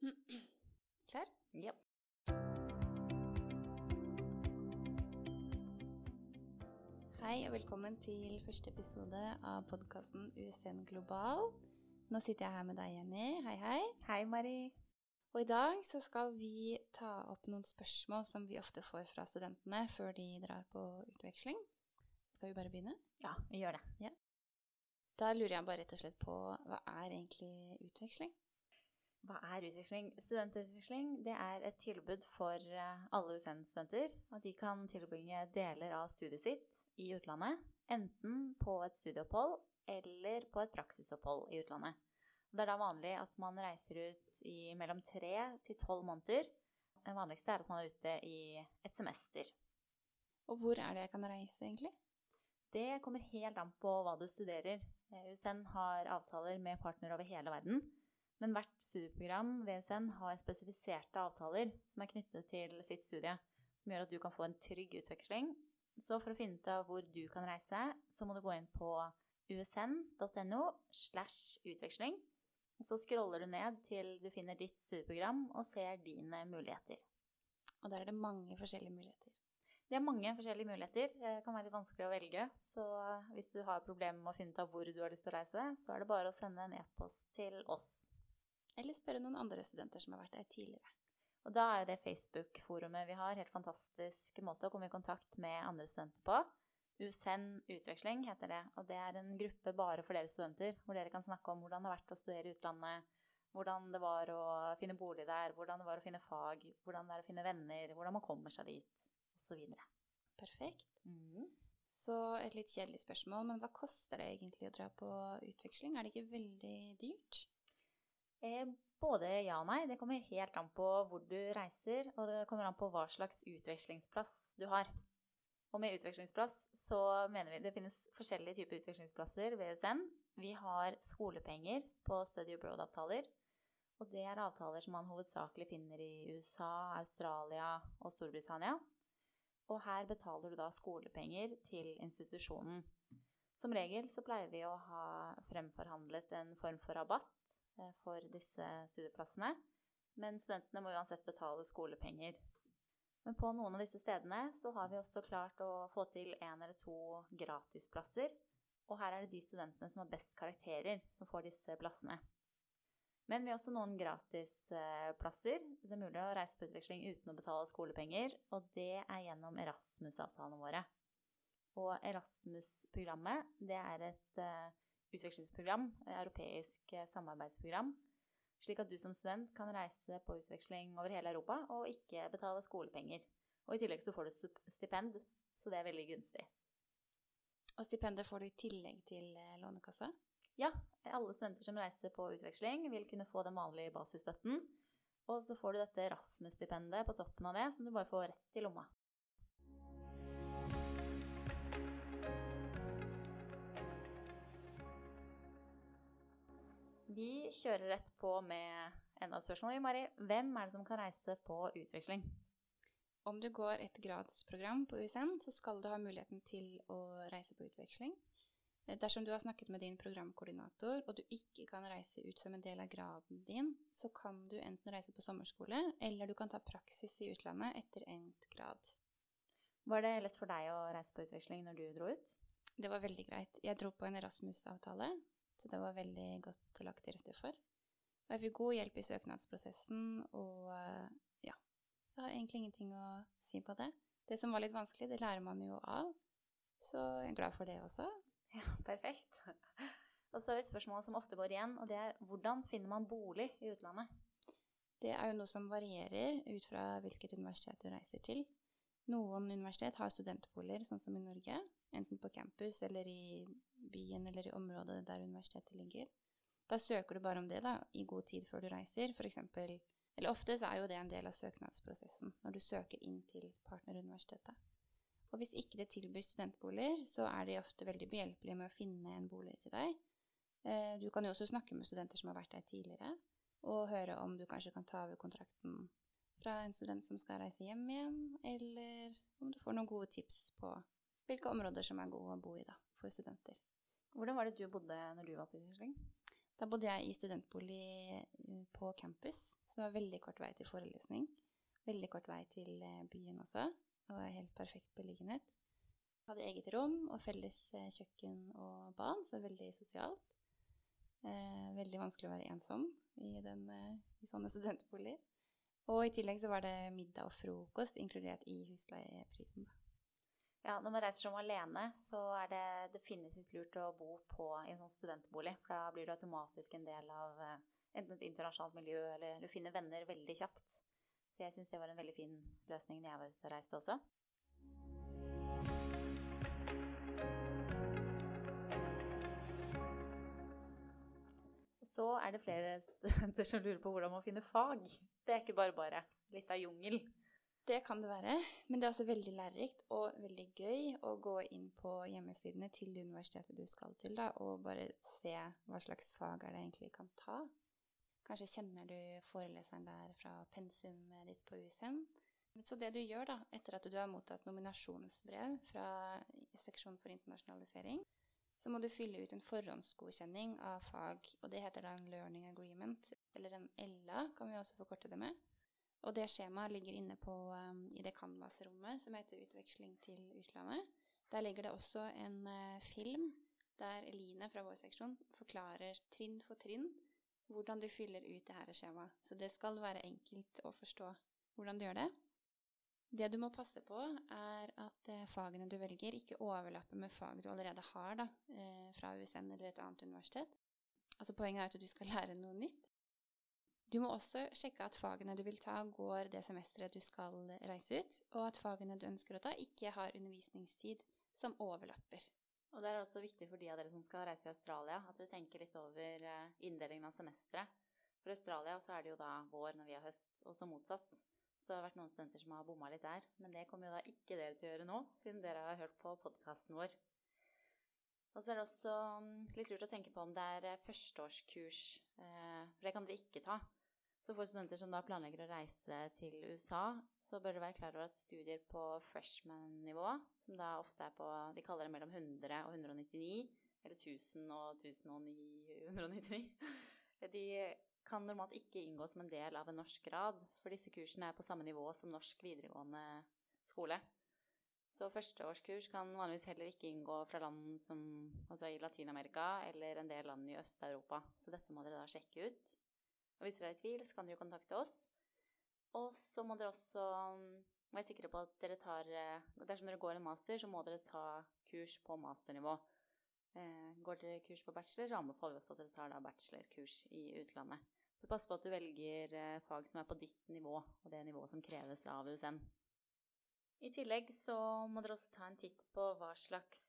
Klar? Ja. Hei og velkommen til første episode av podkasten USN Global. Nå sitter jeg her med deg, Jenny. Hei, hei. Hei, Mari. Og i dag så skal vi ta opp noen spørsmål som vi ofte får fra studentene før de drar på utveksling. Skal vi bare begynne? Ja, vi gjør det. Da lurer jeg bare rett og slett på hva er egentlig utveksling? Hva er utveksling? Studentutveksling det er et tilbud for eh, alle USN-studenter. At de kan tilbringe deler av studiet sitt i utlandet. Enten på et studieopphold eller på et praksisopphold i utlandet. Det er da vanlig at man reiser ut i mellom tre til tolv måneder. Det vanligste er at man er ute i et semester. Og hvor er det jeg kan reise, egentlig? Det kommer helt an på hva du studerer. USN har avtaler med partnere over hele verden. Men hvert studieprogram ved USN har spesifiserte avtaler som er knyttet til sitt studie, som gjør at du kan få en trygg utveksling. Så for å finne ut av hvor du kan reise, så må du gå inn på usn.no slash utveksling. Så scroller du ned til du finner ditt studieprogram og ser dine muligheter. Og der er det mange forskjellige muligheter. Det er mange forskjellige muligheter. Det kan være litt vanskelig å velge. Så hvis du har problemer med å finne ut av hvor du har lyst til å reise, så er det bare å sende en e-post til oss. Eller spørre noen andre studenter som har vært der tidligere. Og da er jo det Facebook-forumet vi har, helt fantastisk måte å komme i kontakt med andre studenter på. USN utveksling heter det, og det er en gruppe bare for dere studenter, hvor dere kan snakke om hvordan det har vært å studere i utlandet, hvordan det var å finne bolig der, hvordan det var å finne fag, hvordan det er å finne venner, hvordan man kommer seg dit, osv. Perfekt. Mm. Så et litt kjedelig spørsmål, men hva koster det egentlig å dra på utveksling? Er det ikke veldig dyrt? Eh, både ja og nei. Det kommer helt an på hvor du reiser, og det kommer an på hva slags utvekslingsplass du har. Og med utvekslingsplass så mener vi det finnes forskjellige typer utvekslingsplasser ved USN. Vi har skolepenger på study abroad-avtaler. Og det er avtaler som man hovedsakelig finner i USA, Australia og Storbritannia. Og her betaler du da skolepenger til institusjonen. Som regel så pleier vi å ha fremforhandlet en form for rabatt for disse studieplassene, men studentene må uansett betale skolepenger. Men på noen av disse stedene så har vi også klart å få til en eller to gratisplasser, og her er det de studentene som har best karakterer, som får disse plassene. Men vi har også noen gratisplasser. Det er mulig å reise på utveksling uten å betale skolepenger, og det er gjennom Erasmus-avtalene våre. Og Erasmus-programmet, det er et uh, utvekslingsprogram, europeisk uh, samarbeidsprogram, slik at du som student kan reise på utveksling over hele Europa og ikke betale skolepenger. Og i tillegg så får du stipend, så det er veldig gunstig. Og stipendet får du i tillegg til uh, Lånekassa? Ja, alle studenter som reiser på utveksling vil kunne få den vanlige basisstøtten. Og så får du dette Rasmus-stipendet på toppen av det, som du bare får rett i lomma. Vi kjører rett på med enda et spørsmål. Mari, hvem er det som kan reise på utveksling? Om du går et gradsprogram på USN, så skal du ha muligheten til å reise på utveksling. Dersom du har snakket med din programkoordinator og du ikke kan reise ut som en del av graden din, så kan du enten reise på sommerskole, eller du kan ta praksis i utlandet etter endt grad. Var det lett for deg å reise på utveksling når du dro ut? Det var veldig greit. Jeg dro på en Erasmus-avtale, så det var veldig godt lagt til rette for. Og jeg fikk god hjelp i søknadsprosessen, og eh, ja, jeg har egentlig ingenting å si på det. Det som var litt vanskelig, det lærer man jo av, så jeg er glad for det også. Ja, perfekt. Og så er det et spørsmål som ofte går igjen, og det er hvordan finner man bolig i utlandet? Det er jo noe som varierer ut fra hvilket universitet du reiser til. Noen universitet har studentboliger, sånn som i Norge, enten på campus eller i byen eller i området der universitetet ligger. Da søker du bare om det da, i god tid før du reiser, f.eks. Eller ofte så er jo det en del av søknadsprosessen når du søker inn til partneruniversitetet. Og hvis ikke det tilbyr studentboliger, så er de ofte veldig behjelpelige med å finne en bolig til deg. Eh, du kan jo også snakke med studenter som har vært der tidligere, og høre om du kanskje kan ta over kontrakten fra en student som skal reise hjem igjen, eller om du får noen gode tips på hvilke områder som er gode å bo i da, for studenter. Hvordan var det du bodde når du var på utveksling? Da bodde jeg i studentbolig eh, på campus, så det var veldig kort vei til forelesning. Veldig kort vei til eh, byen også. Det var helt perfekt beliggenhet. Hadde eget rom og felles eh, kjøkken og bad, så veldig sosialt. Veldig vanskelig å være ensom i, den, i sånne studentboliger. Og i tillegg så var det middag og frokost inkludert i husleieprisen. Da. Ja, når man reiser som alene, så er det definitivt lurt å bo på en sånn studentbolig. For da blir du automatisk en del av eh, enten et internasjonalt miljø, eller du finner venner veldig kjapt. Så jeg syns det var en veldig fin løsning når jeg var ute og reiste også. Så er det flere studenter som lurer på hvordan man finner fag. Det er ikke bare bare. Litt av jungel. Det kan det være, men det er også veldig lærerikt og veldig gøy å gå inn på hjemmesidene til universitetet du skal til, da, og bare se hva slags fag er det egentlig kan ta. Kanskje kjenner du foreleseren der fra pensumet ditt på USN. Så det du gjør da, etter at du har mottatt nominasjonsbrev fra seksjon for internasjonalisering, så må du fylle ut en forhåndsgodkjenning av fag, og det heter da en learning agreement, eller en LA, kan vi også forkorte det med. Og det skjemaet ligger inne på, um, i det Canvas-rommet som heter Utveksling til utlandet. Der ligger det også en uh, film der Eline fra vår seksjon forklarer trinn for trinn hvordan du fyller ut det her skjemaet. Så det skal være enkelt å forstå hvordan du gjør det. Det du må passe på, er at eh, fagene du velger, ikke overlapper med fag du allerede har da, fra USN eller et annet universitet. Altså Poenget er at du skal lære noe nytt. Du må også sjekke at fagene du vil ta, går det semesteret du skal reise ut, og at fagene du ønsker å ta, ikke har undervisningstid som overlapper. Og det er også viktig for de av dere som skal reise i Australia, at dere tenker litt over eh, inndelingen av semesteret. For Australia så er det jo da vår når vi har høst, og så motsatt. Så det har vært noen studenter som har bomma litt der. Men det kommer jo da ikke dere til å gjøre nå, siden dere har hørt på podkasten vår. Og så er det også mm, litt lurt å tenke på om det er eh, førsteårskurs. Eh, for det kan dere ikke ta. Så for studenter som da planlegger å reise til USA, så bør dere være klar over at studier på freshman-nivå, som da ofte er på De kaller det mellom 100 og 199, eller 1000 og 1999 De kan normalt ikke inngå som en del av en norsk grad, for disse kursene er på samme nivå som norsk videregående skole. Så førsteårskurs kan vanligvis heller ikke inngå fra land som altså i Latin-Amerika eller en del land i Øst-Europa. Så dette må dere da sjekke ut. Og hvis dere er i tvil, så kan dere jo kontakte oss. Og så må dere også være sikre på at dere tar eh, Dersom dere går en master, så må dere ta kurs på masternivå. Eh, går dere kurs på bachelor, så anbefaler vi også at dere tar bachelorkurs i utlandet. Så pass på at du velger eh, fag som er på ditt nivå, og det nivået som kreves av USN. I tillegg så må dere også ta en titt på hva slags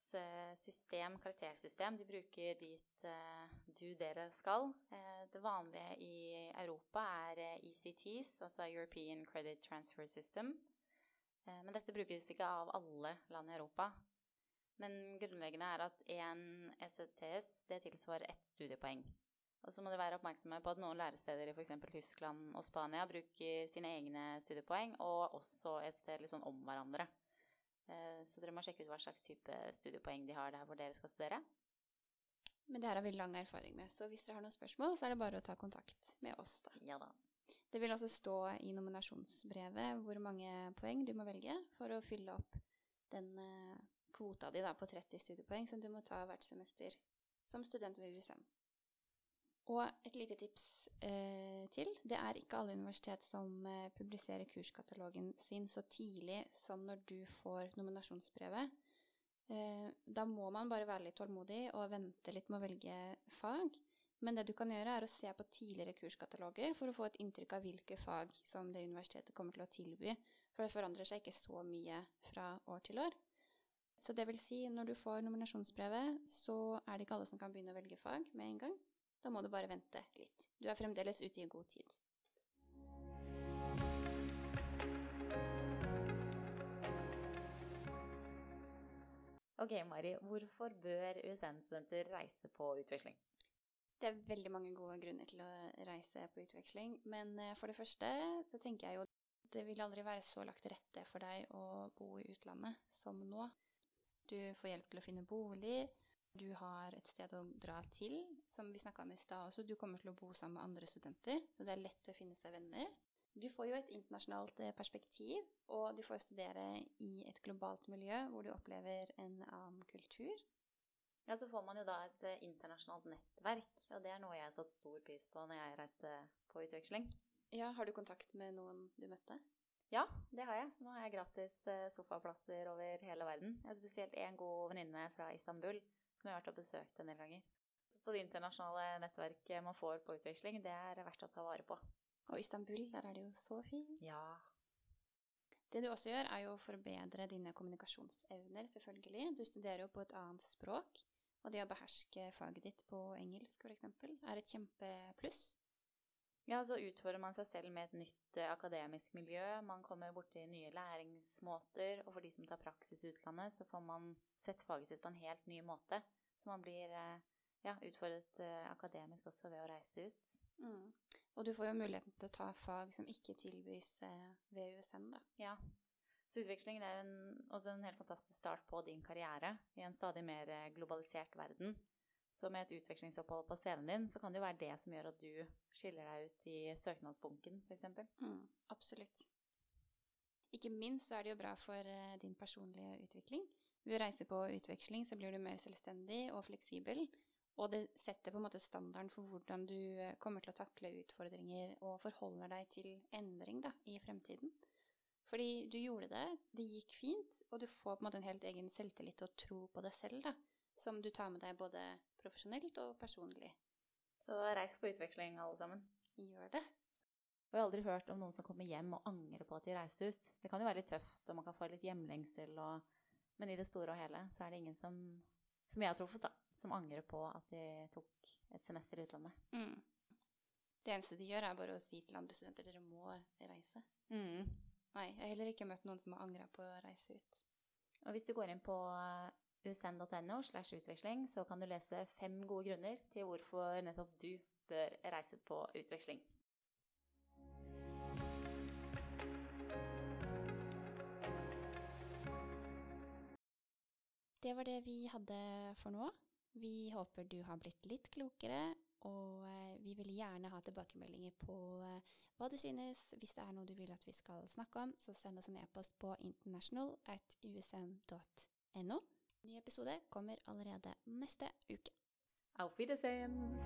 system, karaktersystem de bruker dit du, dere skal. Det vanlige i Europa er ECTs, altså European Credit Transfer System. Men dette brukes ikke av alle land i Europa. Men grunnleggende er at én ECTS det tilsvarer ett studiepoeng. Og så må dere være oppmerksomme på at noen læresteder i f.eks. Tyskland og Spania bruker sine egne studiepoeng, og også ECT litt sånn om hverandre. Eh, så dere må sjekke ut hva slags type studiepoeng de har der hvor dere skal studere. Men det her har vi lang erfaring med, så hvis dere har noen spørsmål, så er det bare å ta kontakt med oss. da. Ja da. Det vil også stå i nominasjonsbrevet hvor mange poeng du må velge for å fylle opp den eh, kvota di da, på 30 studiepoeng som du må ta hvert semester som student ved USN. Og et lite tips eh, til. Det er ikke alle universitet som eh, publiserer kurskatalogen sin så tidlig som når du får nominasjonsbrevet. Eh, da må man bare være litt tålmodig og vente litt med å velge fag. Men det du kan gjøre, er å se på tidligere kurskataloger for å få et inntrykk av hvilke fag som det universitetet kommer til å tilby. For det forandrer seg ikke så mye fra år til år. Så det vil si, når du får nominasjonsbrevet, så er det ikke alle som kan begynne å velge fag med en gang. Da må du bare vente litt. Du er fremdeles ute i god tid. Ok, Mari. Hvorfor bør USN-studenter reise på utveksling? Det er veldig mange gode grunner til å reise på utveksling. Men eh, for det første så tenker jeg jo det vil aldri være så lagt til rette for deg å bo i utlandet som nå. Du får hjelp til å finne bolig, Du har et sted å dra til, som vi snakka om i stad også. Du kommer til å bo sammen med andre studenter, så det er lett å finne seg venner. Du får jo et internasjonalt eh, perspektiv, og du får studere i et globalt miljø hvor du opplever en annen kultur. Ja, så får man jo da et eh, internasjonalt nettverk, og det er noe jeg har satt stor pris på når jeg reiste på utveksling. Ja, Har du kontakt med noen du møtte? Ja, det har jeg. Så nå har jeg gratis eh, sofaplasser over hele verden. Jeg har spesielt én god venninne fra Istanbul som jeg har vært og besøkt en del ganger. Så det internasjonale nettverket man får på utveksling, det er verdt å ta vare på. Og Istanbul, der er det jo så fint. Ja. Det du også gjør, er jo å forbedre dine kommunikasjonsevner, selvfølgelig. Du studerer jo på et annet språk, og det å beherske faget ditt på engelsk, f.eks., er et kjempepluss. Ja, så utfordrer man seg selv med et nytt eh, akademisk miljø. Man kommer borti nye læringsmåter, og for de som tar praksis i utlandet, så får man sett faget sitt på en helt ny måte. Så man blir eh, ja, utfordret eh, akademisk også ved å reise ut. Mm. Og du får jo muligheten til å ta fag som ikke tilbys ved USN, da. Ja. Så utveksling er en, også en helt fantastisk start på din karriere i en stadig mer globalisert verden. Så med et utvekslingsopphold på CV-en din, så kan det jo være det som gjør at du skiller deg ut i søknadsbunken, f.eks. Mm, absolutt. Ikke minst så er det jo bra for uh, din personlige utvikling. Ved å reise på utveksling så blir du mer selvstendig og fleksibel, og det setter på en måte standarden for hvordan du uh, kommer til å takle utfordringer og forholder deg til endring da, i fremtiden. Fordi du gjorde det, det gikk fint, og du får på en måte en helt egen selvtillit og tro på deg selv, da, som du tar med deg både profesjonelt og personlig. Så reis på utveksling, alle sammen. Gjør det. Og jeg har aldri hørt om noen som kommer hjem og angrer på at de reiste ut. Det kan jo være litt tøft, og man kan få litt hjemlengsel, og... men i det store og hele så er det ingen som, som jeg har truffet, da, som angrer på at de tok et semester i utlandet. Mm. Det eneste de gjør, er bare å si til andre studenter dere må reise. Mm. Nei, jeg har heller ikke møtt noen som har angra på å reise ut. Og hvis du går inn på usn.no slash utveksling, så kan du lese fem gode grunner til hvorfor nettopp du bør reise på utveksling. Det var det vi hadde for nå. Vi håper du har blitt litt klokere, og eh, vi vil gjerne ha tilbakemeldinger på eh, hva du synes. Hvis det er noe du vil at vi skal snakke om, så send oss en e-post på international at usn.no. Ny episode kommer allerede neste uke. Auf Wiedersehen!